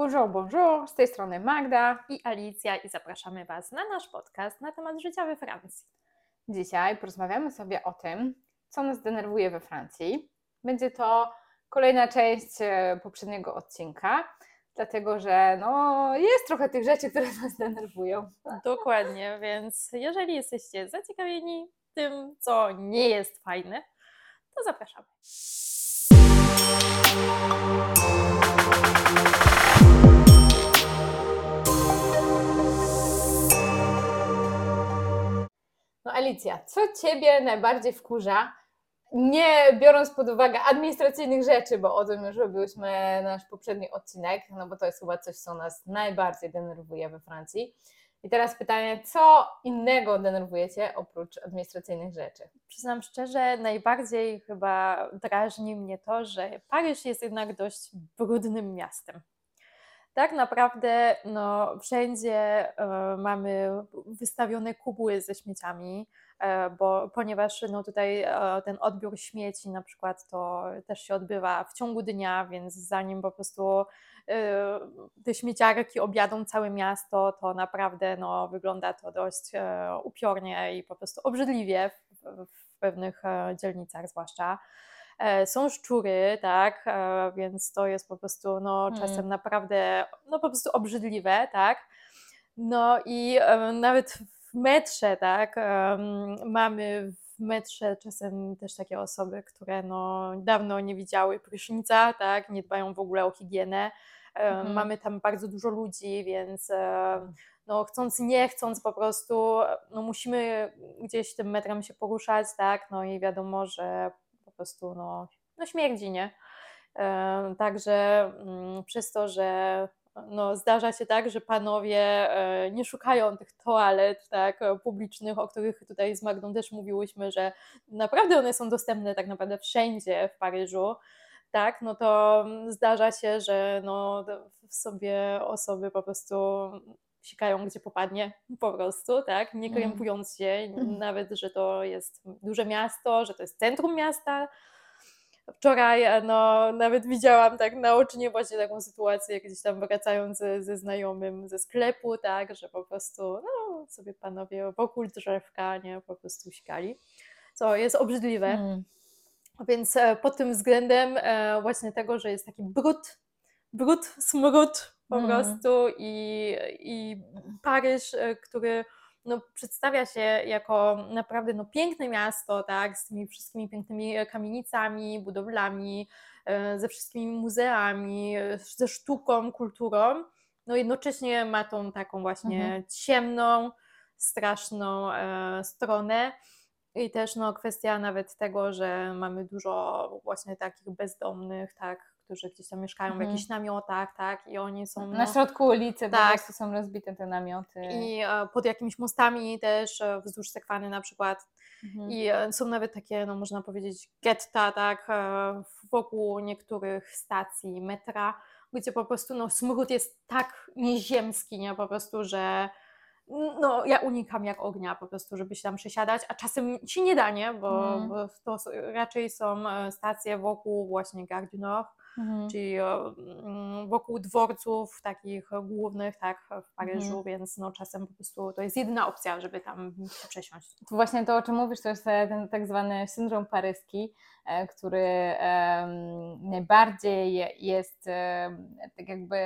Bonjour, bonjour, z tej strony Magda. i Alicja i zapraszamy Was na nasz podcast na temat życia we Francji. Dzisiaj porozmawiamy sobie o tym, co nas denerwuje we Francji. Będzie to kolejna część e, poprzedniego odcinka, dlatego że no, jest trochę tych rzeczy, które nas denerwują. Dokładnie, więc jeżeli jesteście zaciekawieni tym, co nie jest fajne, to zapraszamy. No Alicja, co Ciebie najbardziej wkurza, nie biorąc pod uwagę administracyjnych rzeczy, bo o tym już robiłyśmy nasz poprzedni odcinek, no bo to jest chyba coś, co nas najbardziej denerwuje we Francji. I teraz pytanie, co innego denerwuje Cię oprócz administracyjnych rzeczy? Przyznam szczerze, najbardziej chyba drażni mnie to, że Paryż jest jednak dość brudnym miastem. Tak naprawdę no, wszędzie e, mamy wystawione kubły ze śmieciami, e, bo, ponieważ no, tutaj e, ten odbiór śmieci na przykład to też się odbywa w ciągu dnia, więc zanim po prostu e, te śmieciarki objadą całe miasto, to naprawdę no, wygląda to dość e, upiornie i po prostu obrzydliwie w, w pewnych e, dzielnicach zwłaszcza. E, Są szczury, tak, e, więc to jest po prostu no, Hmm. czasem naprawdę no, po prostu obrzydliwe, tak. No i nawet w metrze, tak, mamy w metrze czasem też takie osoby, które no, dawno nie widziały prysznica, tak, nie dbają w ogóle o higienę. E, Mhm. Mamy tam bardzo dużo ludzi, więc no, chcąc, nie chcąc po prostu, no, musimy gdzieś tym metrem się poruszać, tak, no i wiadomo, że prostu no, no śmierdzi, nie? E, Także mm, przez to, że no, zdarza się tak, że panowie e, nie szukają tych toalet tak, e, publicznych, o których tutaj z Magdą też mówiłyśmy, że naprawdę one są dostępne tak naprawdę wszędzie w Paryżu, tak, no to zdarza się, że no, w sobie osoby po prostu sikają gdzie popadnie po prostu, tak, nie Mm. krępując się, nawet, że to jest duże miasto, że to jest centrum miasta, Wczoraj no, nawet widziałam tak naocznie właśnie taką sytuację, gdzieś tam wracając ze, ze znajomym ze sklepu, tak, że po prostu no, sobie panowie wokół drzewka, nie, po prostu sikali, co jest obrzydliwe. Hmm. Więc e, pod tym względem e, właśnie tego, że jest taki brud, brud, smród po Mm. prostu i, i Paryż, e, który no, przedstawia się jako naprawdę no, piękne miasto, tak, z tymi wszystkimi pięknymi e, kamienicami, budowlami, e, ze wszystkimi muzeami, ze sztuką, kulturą, no jednocześnie ma tą taką właśnie Mhm. ciemną, straszną e, stronę. I też no, kwestia nawet tego, że mamy dużo właśnie takich bezdomnych, tak, którzy gdzieś tam mieszkają Mhm. w jakichś namiotach, tak, i oni są Na no, środku ulicy po tak. prostu są rozbite te namioty. i e, pod jakimiś mostami też e, wzdłuż Sekwany na przykład. Mhm. I e, są nawet takie, no można powiedzieć, getta, tak, wokół niektórych stacji metra, gdzie po prostu no, smród jest tak nieziemski, nie, po prostu, że no, ja unikam jak ognia po prostu, żeby się tam przesiadać, a czasem się nie da, nie, bo, Mm. bo to raczej są stacje wokół właśnie Gare du Nord, Mhm. czyli mm, wokół dworców takich głównych, tak, w Paryżu, Mhm. więc no czasem po prostu to jest jedyna opcja, żeby tam się przesiąść. To właśnie to, o czym mówisz, to jest ten tak zwany syndrom paryski, który em, najbardziej jest em, tak jakby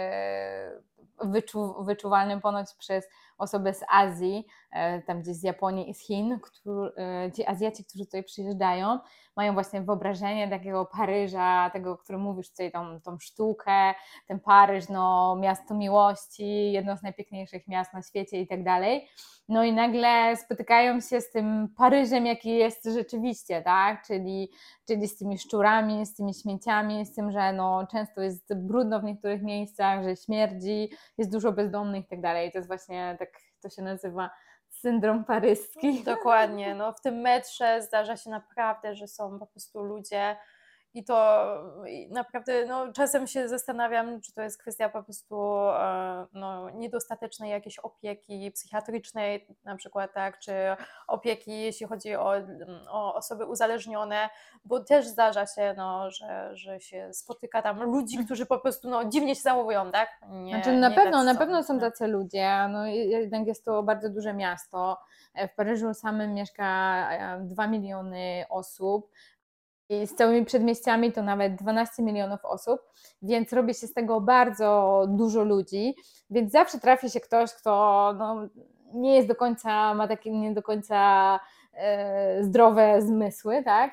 wyczu, wyczuwalny ponoć przez osoby z Azji, e, tam gdzieś z Japonii i z Chin, którzy, ci Azjaci, którzy tutaj przyjeżdżają, mają właśnie wyobrażenie takiego Paryża, tego, o którym mówisz tutaj, tą, tą sztukę, ten Paryż, no miasto miłości, jedno z najpiękniejszych miast na świecie i tak dalej. No i nagle spotykają się z tym Paryżem, jaki jest rzeczywiście, tak? Czyli, czyli z tymi szczurami, z tymi śmieciami, z tym, że no, często jest brudno w niektórych miejscach, że śmierdzi, jest dużo bezdomnych i tak dalej. To jest właśnie tak, to się nazywa syndrom paryski. Dokładnie, no w tym metrze zdarza się naprawdę, że są po prostu ludzie I to naprawdę no, czasem się zastanawiam, czy to jest kwestia po prostu e, no, niedostatecznej jakiejś opieki psychiatrycznej, na przykład, tak, czy opieki, jeśli chodzi o, o osoby uzależnione, bo też zdarza się, no, że, że się spotyka tam ludzi, mm. którzy po prostu no, dziwnie się zachowują, tak? Nie, znaczy, na pewno, na pewno są tak. tacy ludzie, no, jednak jest to bardzo duże miasto. E, w Paryżu samym mieszka 2 e, miliony osób, i z całymi przedmieściami to nawet 12 milionów osób, więc robi się z tego bardzo dużo ludzi, więc zawsze trafi się ktoś, kto no, nie jest do końca, ma takie nie do końca e, zdrowe zmysły, tak?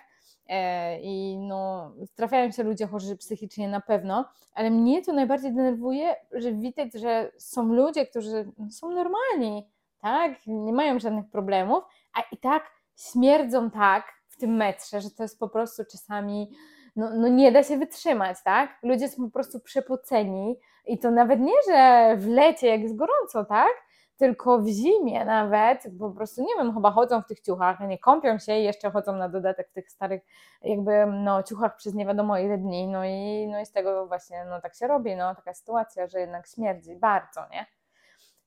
E, I no, trafiają się ludzie chorzy psychicznie na pewno, ale mnie to najbardziej denerwuje, że widać, że są ludzie, którzy są normalni, tak? Nie mają żadnych problemów, a i tak śmierdzą tak, tym metrze, że to jest po prostu czasami, no, no nie da się wytrzymać, tak? Ludzie są po prostu przepoceni i to nawet nie, że w lecie, jak jest gorąco, tak? Tylko w zimie nawet, po prostu, nie wiem, chyba chodzą w tych ciuchach, nie kąpią się i jeszcze chodzą na dodatek w tych starych jakby, no, ciuchach przez nie wiadomo ile dni, no i, no i z tego właśnie, no tak się robi, no, taka sytuacja, że jednak śmierdzi bardzo, nie?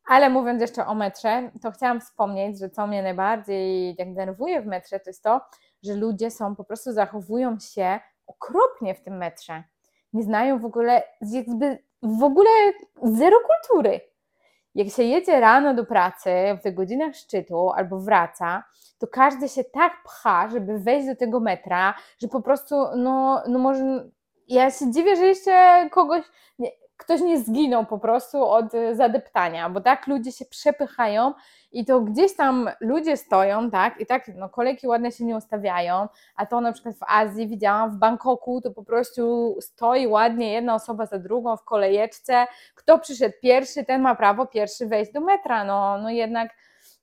Ale mówiąc jeszcze o metrze, to chciałam wspomnieć, że co mnie najbardziej jak denerwuje w metrze, to jest to, że ludzie są, po prostu zachowują się okropnie w tym metrze. Nie znają w ogóle, jakby w ogóle zero kultury. Jak się jedzie rano do pracy w tych godzinach szczytu albo wraca, to każdy się tak pcha, żeby wejść do tego metra, że po prostu, no, no może. Ja się dziwię, że jeszcze kogoś. Nie, ktoś nie zginął po prostu od y, zadeptania, bo tak ludzie się przepychają i to gdzieś tam ludzie stoją, tak, i tak no, kolejki ładne się nie ustawiają, a to na przykład w Azji widziałam, w Bangkoku to po prostu stoi ładnie jedna osoba za drugą w kolejeczce, kto przyszedł pierwszy, ten ma prawo pierwszy wejść do metra, no, no jednak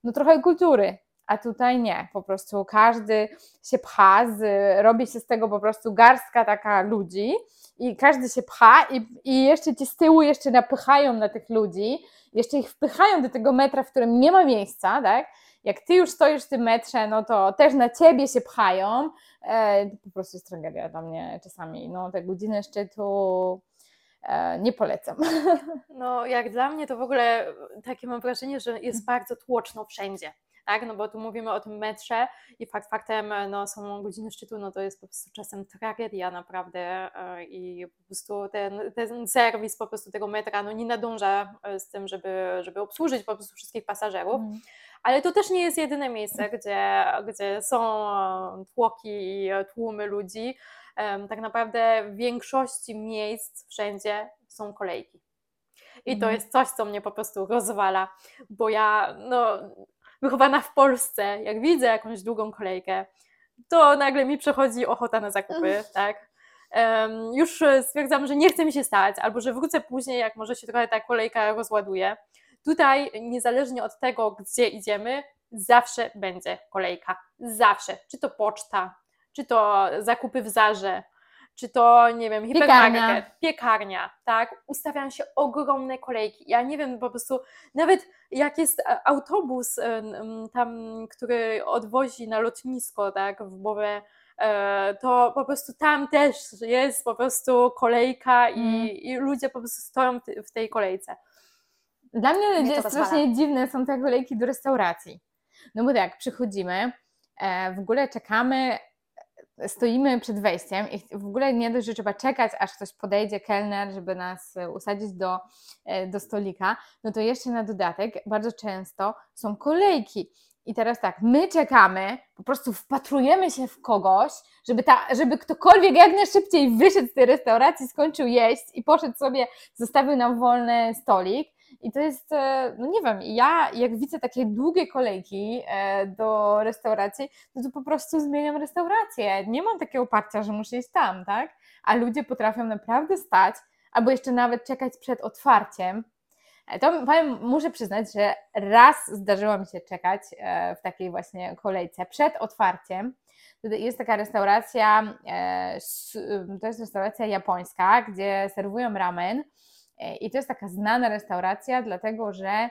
no trochę kultury, a tutaj nie, po prostu każdy się pcha, z, robi się z tego po prostu garstka taka ludzi i każdy się pcha i, i jeszcze ci z tyłu jeszcze napychają na tych ludzi, jeszcze ich wpychają do tego metra, w którym nie ma miejsca, tak? Jak ty już stoisz w tym metrze, no to też na ciebie się pchają. E, to po prostu jest tragedia dla mnie czasami. No, te godziny szczytu e, nie polecam. No, jak dla mnie to w ogóle takie mam wrażenie, że jest bardzo tłoczno wszędzie tak? No bo tu mówimy o tym metrze i fakt faktem no, są godziny szczytu, no to jest po prostu czasem tragedia naprawdę e, i po prostu ten, ten serwis po prostu tego metra no, nie nadąża e, z tym, żeby, żeby obsłużyć po prostu wszystkich pasażerów. Mm. Ale to też nie jest jedyne miejsce, gdzie, gdzie są tłoki i tłumy ludzi. Tak naprawdę w większości miejsc wszędzie są kolejki. I to mhm. jest coś, co mnie po prostu rozwala, bo ja no, wychowana w Polsce, jak widzę jakąś długą kolejkę, to nagle mi przechodzi ochota na zakupy, tak? Um, już stwierdzam, że nie chce mi się stać, albo że wrócę później, jak może się trochę ta kolejka rozładuje. Tutaj, niezależnie od tego, gdzie idziemy, zawsze będzie kolejka. Zawsze. Czy to poczta, czy to zakupy w Zarze, czy to, nie wiem, hipermarket, piekarnia. piekarnia, tak, ustawiają się ogromne kolejki. Ja nie wiem, po prostu nawet jak jest e, autobus tam, który odwozi na lotnisko, tak, w Bowe, e, to po prostu tam też jest po prostu kolejka i, mm. i ludzie po prostu stoją w tej kolejce. Dla mnie, mnie strasznie dziwne są te kolejki do restauracji. No bo tak, przychodzimy, e, w ogóle czekamy, stoimy przed wejściem i w ogóle nie dość, że trzeba czekać, aż ktoś podejdzie, kelner, żeby nas e, usadzić do, e, do stolika, no to jeszcze na dodatek bardzo często są kolejki. I teraz tak, my czekamy, po prostu wpatrujemy się w kogoś, żeby, ta, żeby ktokolwiek jak najszybciej wyszedł z tej restauracji, skończył jeść i poszedł sobie, zostawił nam wolny stolik. I to jest, e, no nie wiem, ja jak widzę takie długie kolejki e, do restauracji, no to po prostu zmieniam restaurację. Nie mam takiego oparcia, że muszę iść tam, tak? A ludzie potrafią naprawdę stać, albo jeszcze nawet czekać przed otwarciem. E, to powiem, muszę przyznać, że raz zdarzyło mi się czekać w takiej właśnie kolejce przed otwarciem. Jest taka restauracja, to jest restauracja japońska, gdzie serwują ramen i to jest taka znana restauracja, dlatego że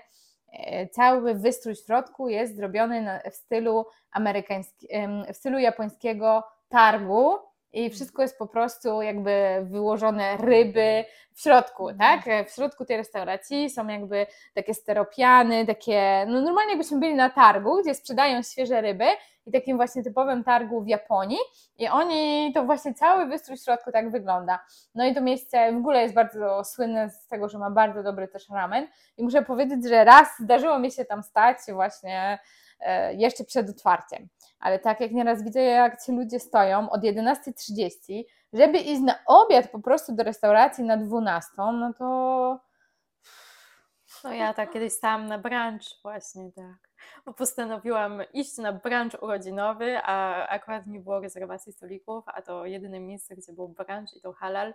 e, cały wystrój w środku jest zrobiony w stylu amerykańskim, w stylu japońskiego targu, i wszystko jest po prostu jakby wyłożone ryby w środku, Mhm. tak? W środku tej restauracji są jakby takie steropiany, takie, no normalnie jakbyśmy byli na targu, gdzie sprzedają świeże ryby i takim właśnie typowym targu w Japonii i oni, to właśnie cały wystrój w środku tak wygląda. No i to miejsce w ogóle jest bardzo słynne z tego, że ma bardzo dobry też ramen i muszę powiedzieć, że raz zdarzyło mi się tam stać właśnie e, jeszcze przed otwarciem, ale tak jak nieraz widzę, jak ci ludzie stoją od 11.30, żeby iść na obiad po prostu do restauracji na 12, no to No ja tak kiedyś stałam na brunch właśnie, tak. Bo postanowiłam iść na brunch urodzinowy, a akurat nie było rezerwacji stolików, a to jedyne miejsce, gdzie był brunch i to halal,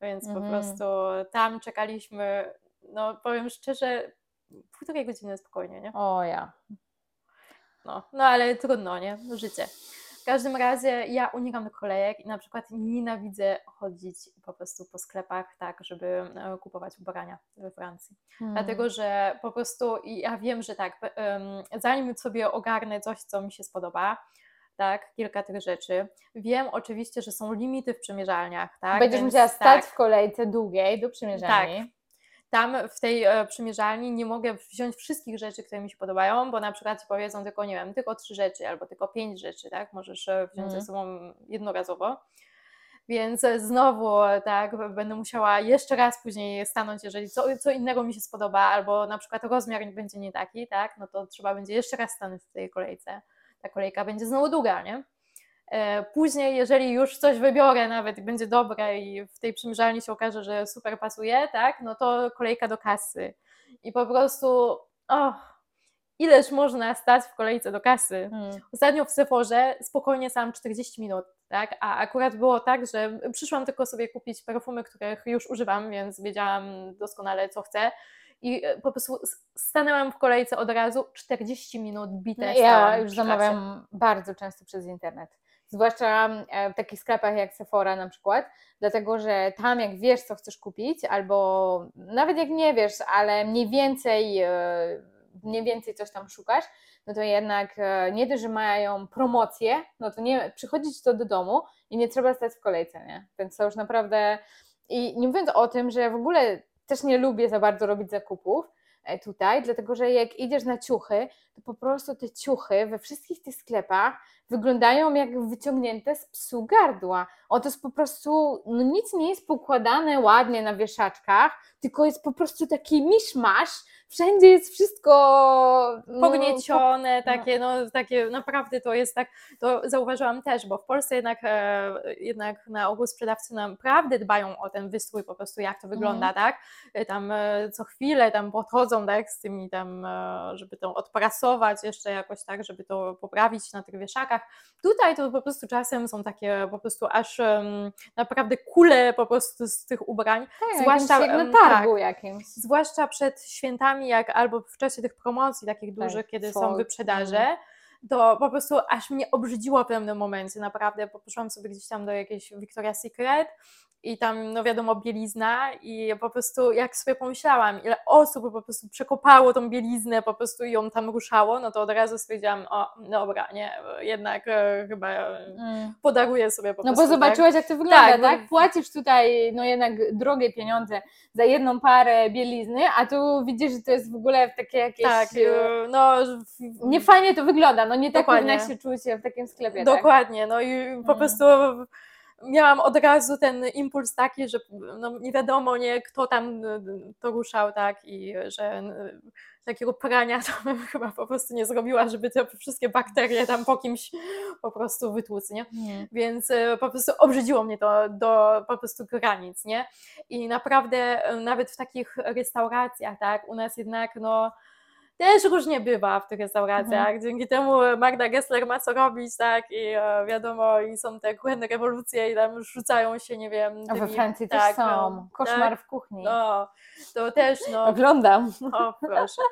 więc po Mhm. prostu tam czekaliśmy, no powiem szczerze, półtorej godziny spokojnie, nie? o ja. No, no ale trudno, nie? Życie. W każdym razie ja unikam kolejek i na przykład nienawidzę chodzić po prostu po sklepach tak, żeby e, kupować ubrania we Francji. Hmm. Dlatego, że po prostu ja wiem, że tak, zanim sobie ogarnę coś, co mi się spodoba, tak, kilka tych rzeczy. Wiem oczywiście, że są limity w przymierzalniach, tak? Będziesz więc musiała stać tak, w kolejce długiej do przymierzalni. Tam w tej e, przymierzalni nie mogę wziąć wszystkich rzeczy, które mi się podobają, bo na przykład ci powiedzą tylko, nie wiem, tylko trzy rzeczy albo tylko pięć rzeczy, tak? Możesz e, wziąć Mhm. ze sobą jednorazowo. Więc e, znowu, tak, będę musiała jeszcze raz później stanąć, jeżeli co, co innego mi się spodoba, albo na przykład rozmiar będzie nie taki, tak, no to trzeba będzie jeszcze raz stanąć w tej kolejce. Ta kolejka będzie znowu długa, nie? E, Później, jeżeli już coś wybiorę nawet i będzie dobre i w tej przymierzalni się okaże, że super pasuje, tak, no to kolejka do kasy. I po prostu, och, ileż można stać w kolejce do kasy. Hmm. Ostatnio w Sephorze spokojnie sam 40 minut, tak? A akurat było tak, że przyszłam tylko sobie kupić perfumy, których już używam, więc wiedziałam doskonale, co chcę. I e, po prostu stanęłam w kolejce od razu 40 minut bite. No, ja już zamawiam bardzo często przez internet. Zwłaszcza e, w takich sklepach jak Sephora na przykład, dlatego że tam jak wiesz, co chcesz kupić, albo nawet jak nie wiesz, ale mniej więcej, e, mniej więcej coś tam szukasz, no to jednak e, nie dość, że mają promocję, no to nie przychodzić to do domu i nie trzeba stać w kolejce, nie? Więc to już naprawdę i nie mówiąc o tym, że w ogóle też nie lubię za bardzo robić zakupów tutaj, dlatego że jak idziesz na ciuchy, to po prostu te ciuchy we wszystkich tych sklepach wyglądają jak wyciągnięte z psu gardła. O, to jest po prostu, no nic nie jest pokładane ładnie na wieszaczkach, tylko jest po prostu taki miszmasz, wszędzie jest wszystko no, pogniecione, takie, no, takie naprawdę to jest tak, to zauważyłam też, bo w Polsce jednak, e, jednak na ogół sprzedawcy naprawdę dbają o ten wystrój, po prostu jak to wygląda, tak? E, Tam e, co chwilę tam podchodzą, tak, z tymi tam, e, żeby to odprasować jeszcze jakoś tak, żeby to poprawić na tych wieszakach. Tutaj to po prostu czasem są takie po prostu aż em, naprawdę kule po prostu z tych ubrań, tak, zwłaszcza, jak em, na targu jakimś. zwłaszcza przed świętami, jak albo w czasie tych promocji takich Tak, dużych, kiedy są wyprzedaże, mm. To po prostu aż mnie obrzydziło w pewnym momencie, naprawdę, poszłam sobie gdzieś tam do jakiejś Victoria's Secret i tam, no wiadomo, bielizna i po prostu jak sobie pomyślałam, ile osób po prostu przekopało tą bieliznę po prostu i ją tam ruszało, no to od razu stwierdziłam, o, dobra, nie, jednak e, chyba Mm. podaruję sobie po No prostu. bo zobaczyłaś, jak to wygląda, Tak, tak? Płacisz tutaj no jednak drogie pieniądze za jedną parę bielizny, a tu widzisz, że to jest w ogóle takie jakieś... Tak, e, no... w- Nie fajnie to wygląda, no nie tak Dokładnie. powinna się czuć w takim sklepie. Tak? Dokładnie, no i po Mm. prostu miałam od razu ten impuls taki, że no nie wiadomo, nie, kto tam y, to ruszał, tak, i że y, takiego prania to bym chyba po prostu nie zrobiła, żeby te wszystkie bakterie tam po kimś po prostu wytłuc, nie? Mm. Więc y, po prostu obrzydziło mnie to do po prostu granic, nie? I naprawdę nawet w takich restauracjach, tak, u nas jednak no też różnie bywa w tych restauracjach. Mhm. Dzięki temu Magda Gessler ma co robić, tak, i e, wiadomo, i są te kuchenne rewolucje i tam rzucają się, nie wiem, A we Francji tak, też są. no, Koszmar tak, w kuchni. No, to też, no, Oglądam. o proszę.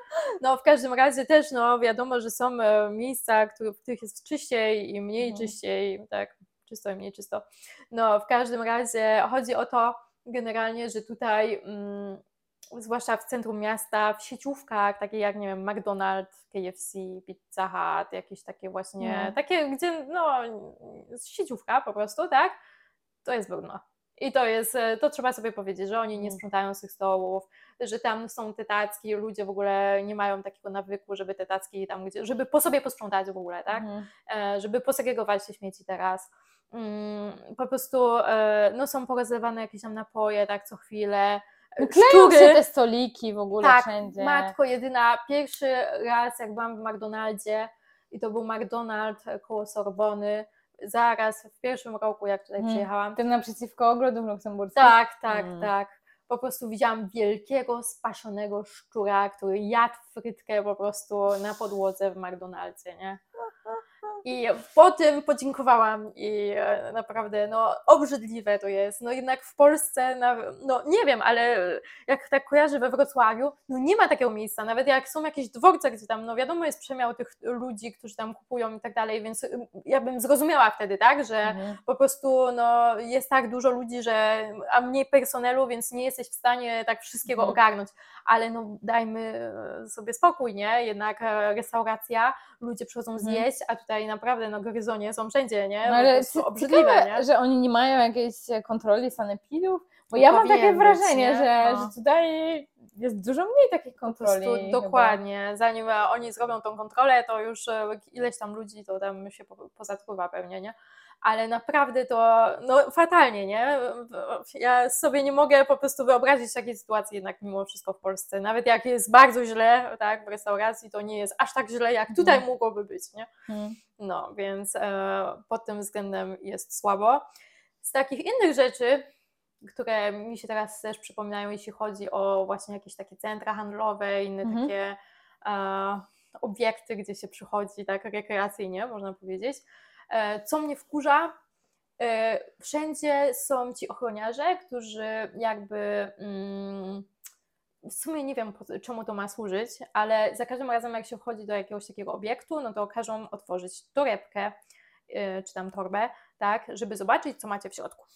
No w każdym razie też, no wiadomo, że są e, miejsca, w których jest czyściej i mniej Mhm. czyściej, tak, czysto i mniej czysto. No w każdym razie chodzi o to generalnie, że tutaj mm, zwłaszcza w centrum miasta, w sieciówkach, takie jak, nie wiem, McDonald's, KFC, Pizza Hut, jakieś takie właśnie, No. takie, gdzie, no, sieciówka po prostu, tak? To jest brudno. I to jest, e, to trzeba sobie powiedzieć, że oni nie Mm. sprzątają z tych stołów, że tam są te tacki, ludzie w ogóle nie mają takiego nawyku, żeby te tacki tam, gdzie, żeby po sobie posprzątać w ogóle, tak? Mhm. e, żeby posegregować te śmieci teraz. Mm, Po prostu e, no, są porozlewane jakieś tam napoje, tak, co chwilę. No kleją się te stoliki w ogóle Tak, wszędzie. matko jedyna, pierwszy raz jak byłam w McDonaldzie i to był McDonald koło Sorbony, zaraz w pierwszym roku jak tutaj Mhm. przyjechałam, Tym naprzeciwko ogrodów luksemburskich. tak, tak, Mm. tak. Po prostu widziałam wielkiego, spasionego szczura, który jadł frytkę po prostu na podłodze w McDonaldzie, nie? I po tym podziękowałam i e, naprawdę, no, obrzydliwe to jest. No jednak w Polsce, na, no nie wiem, ale jak tak kojarzę we Wrocławiu, no nie ma takiego miejsca. Nawet jak są jakieś dworce, gdzie tam, no wiadomo, jest przemiał tych ludzi, którzy tam kupują i tak dalej, więc y, ja bym zrozumiała wtedy, tak, że Mhm. po prostu no, jest tak dużo ludzi, że a mniej personelu, więc nie jesteś w stanie tak wszystkiego Mhm. ogarnąć, ale no dajmy e, sobie spokój, nie? Jednak e, restauracja, ludzie przychodzą Mhm. zjeść, a tutaj naprawdę na gryzonie są wszędzie, nie? No ale ci- obrzydliwe, ciekawe, nie? że oni nie mają jakiejś kontroli sanepidów, bo No ja mam takie być, wrażenie, nie? że, No. że tutaj jest dużo mniej takich kontroli. prostu dokładnie, zanim e, oni zrobią tą kontrolę, to już e, ileś tam ludzi to tam się po- pozatruwa pewnie, nie? Ale naprawdę to no, fatalnie, nie? Ja sobie nie mogę po prostu wyobrazić takiej sytuacji jednak mimo wszystko w Polsce. Nawet jak jest bardzo źle tak, w restauracji, to nie jest aż tak źle, jak tutaj Mhm. mogłoby być, nie? Mhm. No, więc e, pod tym względem jest słabo. Z takich innych rzeczy, które mi się teraz też przypominają, jeśli chodzi o właśnie jakieś takie centra handlowe, inne Mhm. takie e, obiekty, gdzie się przychodzi tak rekreacyjnie, można powiedzieć. E, co mnie wkurza, e, wszędzie są ci ochroniarze, którzy jakby mm, w sumie nie wiem, czemu to ma służyć, ale za każdym razem, jak się wchodzi do jakiegoś takiego obiektu, no to każą otworzyć torebkę yy, czy tam torbę, tak, żeby zobaczyć, co macie w środku.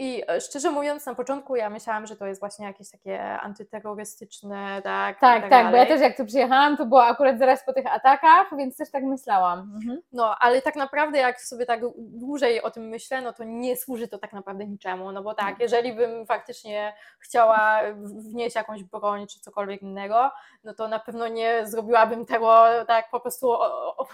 I e, szczerze mówiąc, na początku ja myślałam, że to jest właśnie jakieś takie antyterrorystyczne, tak. i Tak, tak, bo ja też jak tu przyjechałam, to było akurat zaraz po tych atakach, więc też tak myślałam. Mhm. No, ale tak naprawdę, jak sobie tak dłużej o tym myślę, no to nie służy to tak naprawdę niczemu. No bo tak, jeżeli bym faktycznie chciała wnieść jakąś broń czy cokolwiek innego, no to na pewno nie zrobiłabym tego tak po prostu o, o,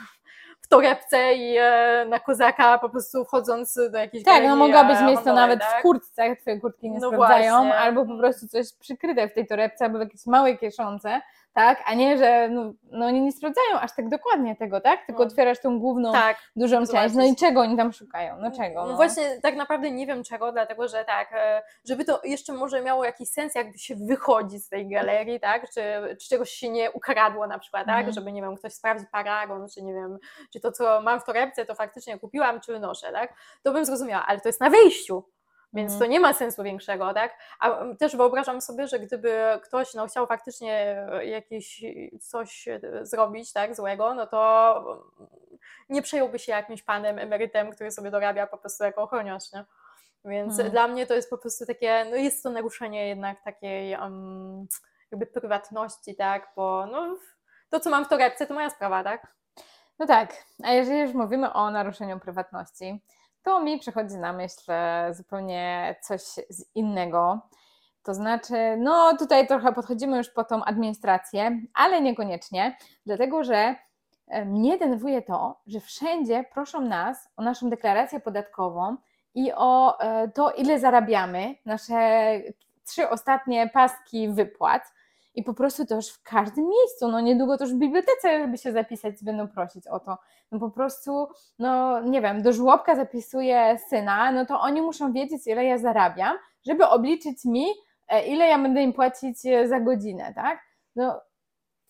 w torebce i e, na kozaka po prostu wchodząc do jakiejś Tak, no galerii, mogłabyś mieć to nawet tak? w kurtce, jak twoje kurtki nie No sprawdzają, właśnie. albo po prostu coś przykryte w tej torebce, albo w jakieś małej kieszonce, tak, a nie, że no, no oni nie sprawdzają aż tak dokładnie tego, tak, tylko No. otwierasz tą główną, Tak, dużą część, no i czego oni tam szukają, no czego, No? właśnie, tak naprawdę nie wiem czego, dlatego że tak, e, żeby to jeszcze może miało jakiś sens, jakby się wychodzi z tej galerii, tak, czy, czy czegoś się nie ukradło na przykład, tak, Mhm. żeby, nie wiem, ktoś sprawdzi paragon, czy nie wiem, czy to, co mam w torebce, to faktycznie kupiłam, czy noszę, tak, to bym zrozumiała, ale to jest na wyjściu, więc Mhm. to nie ma sensu większego, tak? A mm, też wyobrażam sobie, że gdyby ktoś no, chciał faktycznie jakieś coś e, zrobić, tak, złego, no to mm, nie przejąłby się jakimś panem emerytem, który sobie dorabia po prostu jako ochroniarz, nie? Więc dla mnie to jest po prostu takie, no jest to naruszenie jednak takiej um, jakby prywatności, tak, bo no, to, co mam w torebce, to moja sprawa, tak? No tak, a jeżeli już mówimy o naruszeniu prywatności, to mi przychodzi na myśl e, zupełnie coś z innego. To znaczy, no tutaj trochę podchodzimy już po tą administrację, ale niekoniecznie, dlatego że e, mnie denerwuje to, że wszędzie proszą nas o naszą deklarację podatkową i o e, to, ile zarabiamy, nasze trzy ostatnie paski wypłat. I po prostu to już w każdym miejscu, no niedługo to już w bibliotece, żeby się zapisać, będą prosić o to. No po prostu, no nie wiem, do żłobka zapisuję syna, no to oni muszą wiedzieć, ile ja zarabiam, żeby obliczyć mi, e, ile ja będę im płacić e, za godzinę, tak? No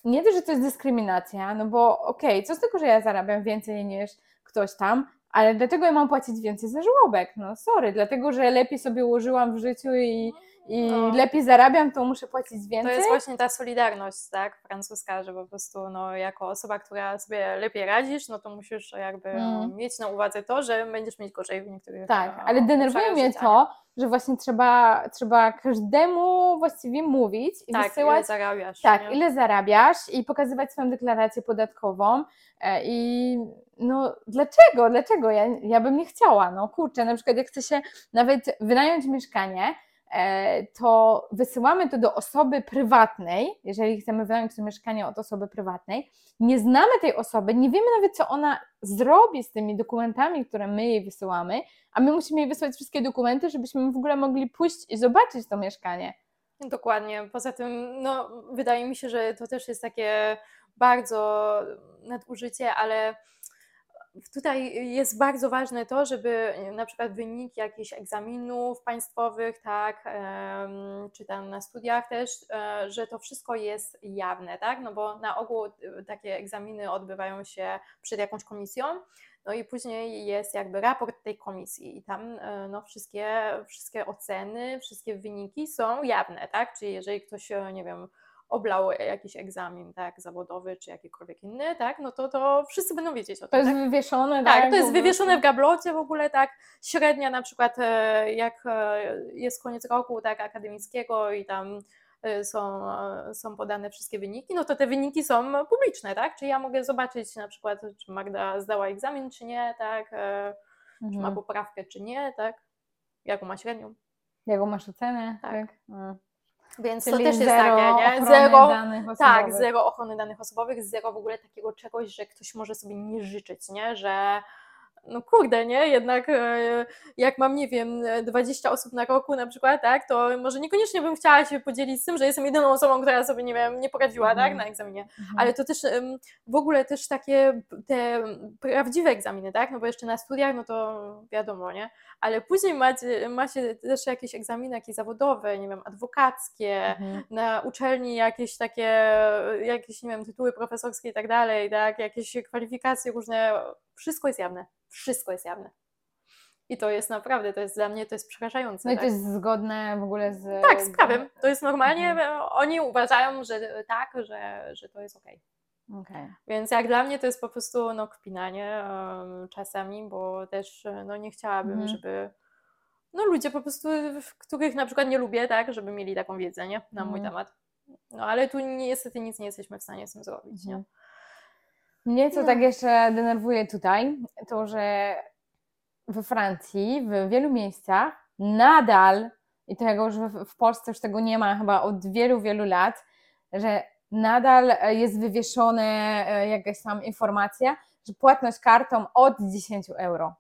nie to, że to jest dyskryminacja, no bo okej, co z tego, że ja zarabiam więcej niż ktoś tam, ale dlaczego ja mam płacić więcej za żłobek? No sorry, dlatego, że lepiej sobie ułożyłam w życiu i, i No. lepiej zarabiam, to muszę płacić To więcej. jest właśnie ta solidarność, tak, francuska, że po prostu no, jako osoba, która sobie lepiej radzisz, no to musisz jakby Mm. mieć na uwadze to, że będziesz mieć gorzej w niektórych Tak, e, ale denerwuje mnie życia, to, że właśnie trzeba, trzeba każdemu właściwie mówić i tak, wysyłać ile zarabiasz. Tak, nie? ile zarabiasz i pokazywać swoją deklarację podatkową. E, I no dlaczego? Dlaczego? Ja, ja bym nie chciała. No kurczę, na przykład jak chce się nawet wynająć mieszkanie, to wysyłamy to do osoby prywatnej, jeżeli chcemy wynająć to mieszkanie od osoby prywatnej. Nie znamy tej osoby, nie wiemy nawet, co ona zrobi z tymi dokumentami, które my jej wysyłamy, a my musimy jej wysłać wszystkie dokumenty, żebyśmy w ogóle mogli pójść i zobaczyć to mieszkanie. Dokładnie. Poza tym, no, wydaje mi się, że to też jest takie bardzo nadużycie, ale tutaj jest bardzo ważne to, żeby na przykład wyniki jakichś egzaminów państwowych, tak, czy tam na studiach też, e, że to wszystko jest jawne, tak, no bo na ogół e, takie egzaminy odbywają się przed jakąś komisją, no i później jest jakby raport tej komisji i tam e, no, wszystkie, wszystkie oceny, wszystkie wyniki są jawne, tak? Czyli jeżeli ktoś, e, nie wiem, oblał jakiś egzamin, tak, zawodowy czy jakikolwiek inny, tak, no to, to wszyscy będą wiedzieć o To tym. jest tak? wywieszone, Tak, tak? to jest wywieszone w gablocie w ogóle, tak. Średnia na przykład, e, jak e, jest koniec roku tak, akademickiego i tam e, są, są podane wszystkie wyniki, no to te wyniki są publiczne, tak? Czyli ja mogę zobaczyć na przykład, czy Magda zdała egzamin, czy nie, tak? E, Czy ma Mhm. poprawkę, czy nie, tak? Jaką ma średnią. Jaką masz ocenę? Tak. Tak. Więc to Czyli też jest zero takie, nie? Zero, danych tak, osobowych. zero ochrony danych osobowych, zero w ogóle takiego czegoś, że ktoś może sobie nie życzyć, nie? Że no kurde, nie? Jednak e, jak mam, nie wiem, e, 20 osób na roku na przykład, tak, to może niekoniecznie bym chciała się podzielić z tym, że jestem jedyną osobą, która sobie, nie wiem, nie poradziła, tak, Mhm. na egzaminie. Mhm. Ale to też w ogóle też takie te prawdziwe egzaminy, tak? No bo jeszcze na studiach, no to wiadomo, nie? Ale później macie, macie też jakieś egzaminy, jakieś zawodowe, nie wiem, adwokackie, Mhm. na uczelni jakieś takie, jakieś, nie wiem, tytuły profesorskie i tak dalej, tak? Jakieś kwalifikacje różne, wszystko jest jawne. Wszystko jest jawne. I to jest naprawdę, to jest dla mnie, to jest przerażające. No i tak? to jest zgodne w ogóle z... Tak, z prawem. To jest normalnie, Mhm. oni uważają, że tak, że, że to jest okej. Okej. Więc jak dla mnie to jest po prostu no, kpinanie em, czasami, bo też no, nie chciałabym, Mhm. żeby no, ludzie po prostu, których na przykład nie lubię, tak, żeby mieli taką wiedzę nie? na mój Mhm. temat. No ale tu niestety nic nie jesteśmy w stanie z tym zrobić. Nie? Mnie co No. tak jeszcze denerwuje tutaj, to że we Francji, w wielu miejscach nadal, i tego już w, Polsce już tego nie ma chyba od wielu, wielu lat, że nadal e, jest wywieszona e, jakaś tam informacja, że płatność kartą od 10 euro.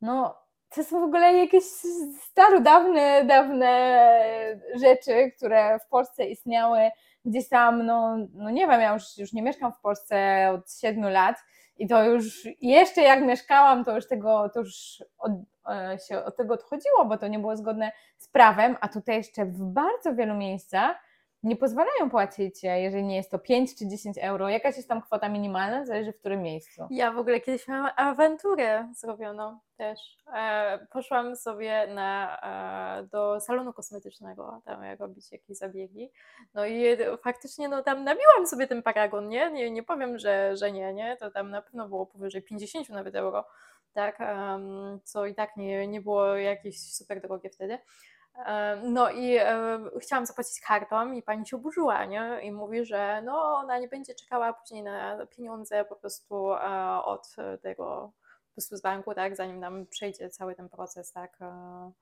No, to są w ogóle jakieś starodawne, dawne rzeczy, które w Polsce istniały gdzieś tam, no, no nie wiem, ja już, już nie mieszkam w Polsce od 7 lat i to już jeszcze jak mieszkałam, to już tego, to już od, e, się od tego odchodziło, bo to nie było zgodne z prawem, a tutaj jeszcze w bardzo wielu miejscach nie pozwalają płacić, e, jeżeli nie jest to 5 czy 10 euro, jakaś jest tam kwota minimalna, zależy w którym miejscu. Ja w ogóle kiedyś miałam awanturę zrobioną też. E, poszłam sobie na, e, do salonu kosmetycznego, tam jak robić jakieś zabiegi. No i faktycznie no, tam nabiłam sobie ten paragon, nie? Nie, nie powiem, że, że nie, nie? To tam na pewno było powyżej 50 nawet euro, tak? Em, co i tak nie, nie było jakieś super drogie wtedy. No i chciałam zapłacić kartą i pani się oburzyła, nie? I mówi, że no ona nie będzie czekała później na pieniądze po prostu e, od tego po prostu z banku, tak, zanim nam przejdzie cały ten proces, tak, e,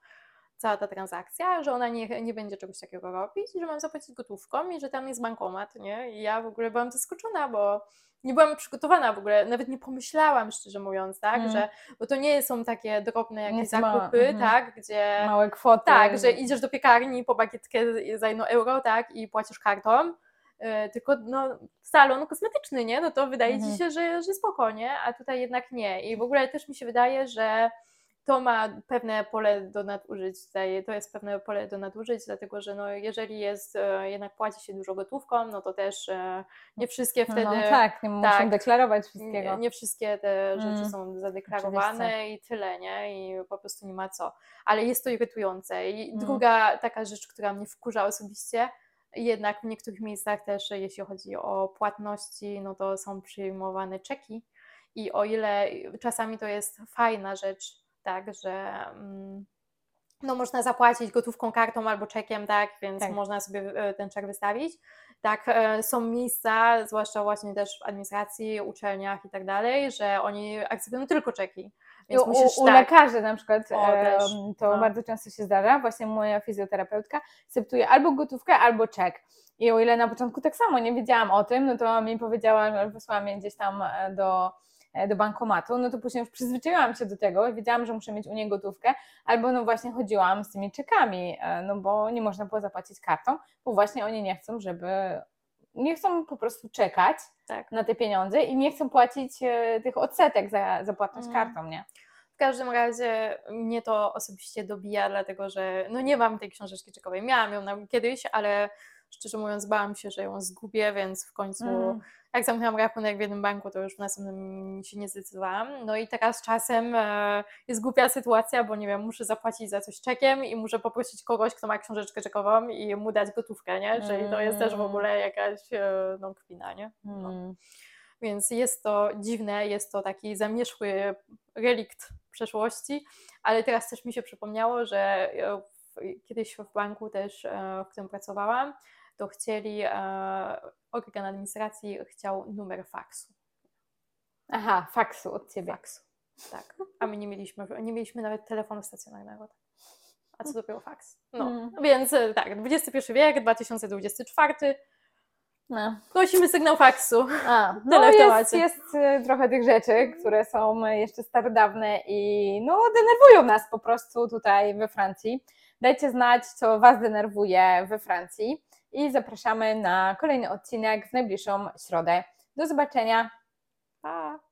cała ta transakcja, że ona nie, nie będzie czegoś takiego robić, że mam zapłacić gotówką i że tam jest bankomat, nie? I ja w ogóle byłam zaskoczona, bo nie byłam przygotowana w ogóle, nawet nie pomyślałam, szczerze mówiąc, tak, Mm. że, bo to nie są takie drobne jakieś ma- zakupy, mhm. tak, gdzie... Małe kwoty. Tak, że idziesz do piekarni po bagietkę za jedno euro, tak, i płacisz kartą, e, tylko no, salon kosmetyczny, nie? No to wydaje Mhm. ci się, że, że spoko, nie? A tutaj jednak nie. I w ogóle też mi się wydaje, że to ma pewne pole do nadużyć, to jest pewne pole do nadużyć, dlatego że no, jeżeli jest, e, jednak płaci się dużo gotówką, no to też e, nie wszystkie wtedy... No tak, nie muszą tak, deklarować wszystkiego. Nie, nie wszystkie te rzeczy Mm, są zadeklarowane oczywiście. i tyle, nie? I po prostu nie ma co. Ale jest to irytujące. I Mm. druga taka rzecz, która mnie wkurza osobiście, jednak w niektórych miejscach też, jeśli chodzi o płatności, no to są przyjmowane czeki. I o ile czasami to jest fajna rzecz, tak, że mm, no można zapłacić gotówką, kartą albo czekiem, tak, więc Tak. można sobie e, ten czek wystawić. Tak, e, są miejsca, zwłaszcza właśnie też w administracji, uczelniach i tak dalej, że oni akceptują tylko czeki. Więc u, musisz u tak. lekarzy na przykład O, e, też, to no. bardzo często się zdarza. Właśnie moja fizjoterapeutka akceptuje albo gotówkę, albo czek. I o ile na początku tak samo nie wiedziałam o tym, no to mi powiedziała, że wysłała mnie gdzieś tam do, do bankomatu, no to później już przyzwyczaiłam się do tego i wiedziałam, że muszę mieć u niej gotówkę, albo no właśnie chodziłam z tymi czekami, e, no bo nie można było zapłacić kartą, bo właśnie oni nie chcą, żeby nie chcą po prostu czekać Tak. na te pieniądze i nie chcą płacić e, tych odsetek za, za płatność Mm. kartą, nie? W każdym razie mnie to osobiście dobija, dlatego że no nie mam tej książeczki czekowej. Miałam ją kiedyś, ale szczerze mówiąc bałam się, że ją zgubię, więc w końcu Mm. Jak zamknęłam rachunek w jednym banku, to już w następnym się nie zdecydowałam. No i teraz czasem e, jest głupia sytuacja, bo nie wiem, muszę zapłacić za coś czekiem i muszę poprosić kogoś, kto ma książeczkę czekową i mu dać gotówkę, nie? Czyli to jest też w Mm. ogóle jakaś e, no, kpina, nie? Mm. Więc jest to dziwne, jest to taki zamierzchły relikt przeszłości, ale teraz też mi się przypomniało, że e, w- kiedyś w banku też, w którym pracowałam, to chcieli, organ administracji chciał numer faksu. Aha, faksu od ciebie. Faksu, tak. A my nie mieliśmy, nie mieliśmy nawet telefonu stacjonarnego. A co dopiero faks? No, Mm. więc e, tak, XXI wiek, 2024, No. prosimy sygnał faksu. A, no jest, jest y, trochę tych rzeczy, które są jeszcze starodawne i no denerwują nas po prostu tutaj we Francji. Dajcie znać, co Was denerwuje we Francji i zapraszamy na kolejny odcinek w najbliższą środę. Do zobaczenia. Pa!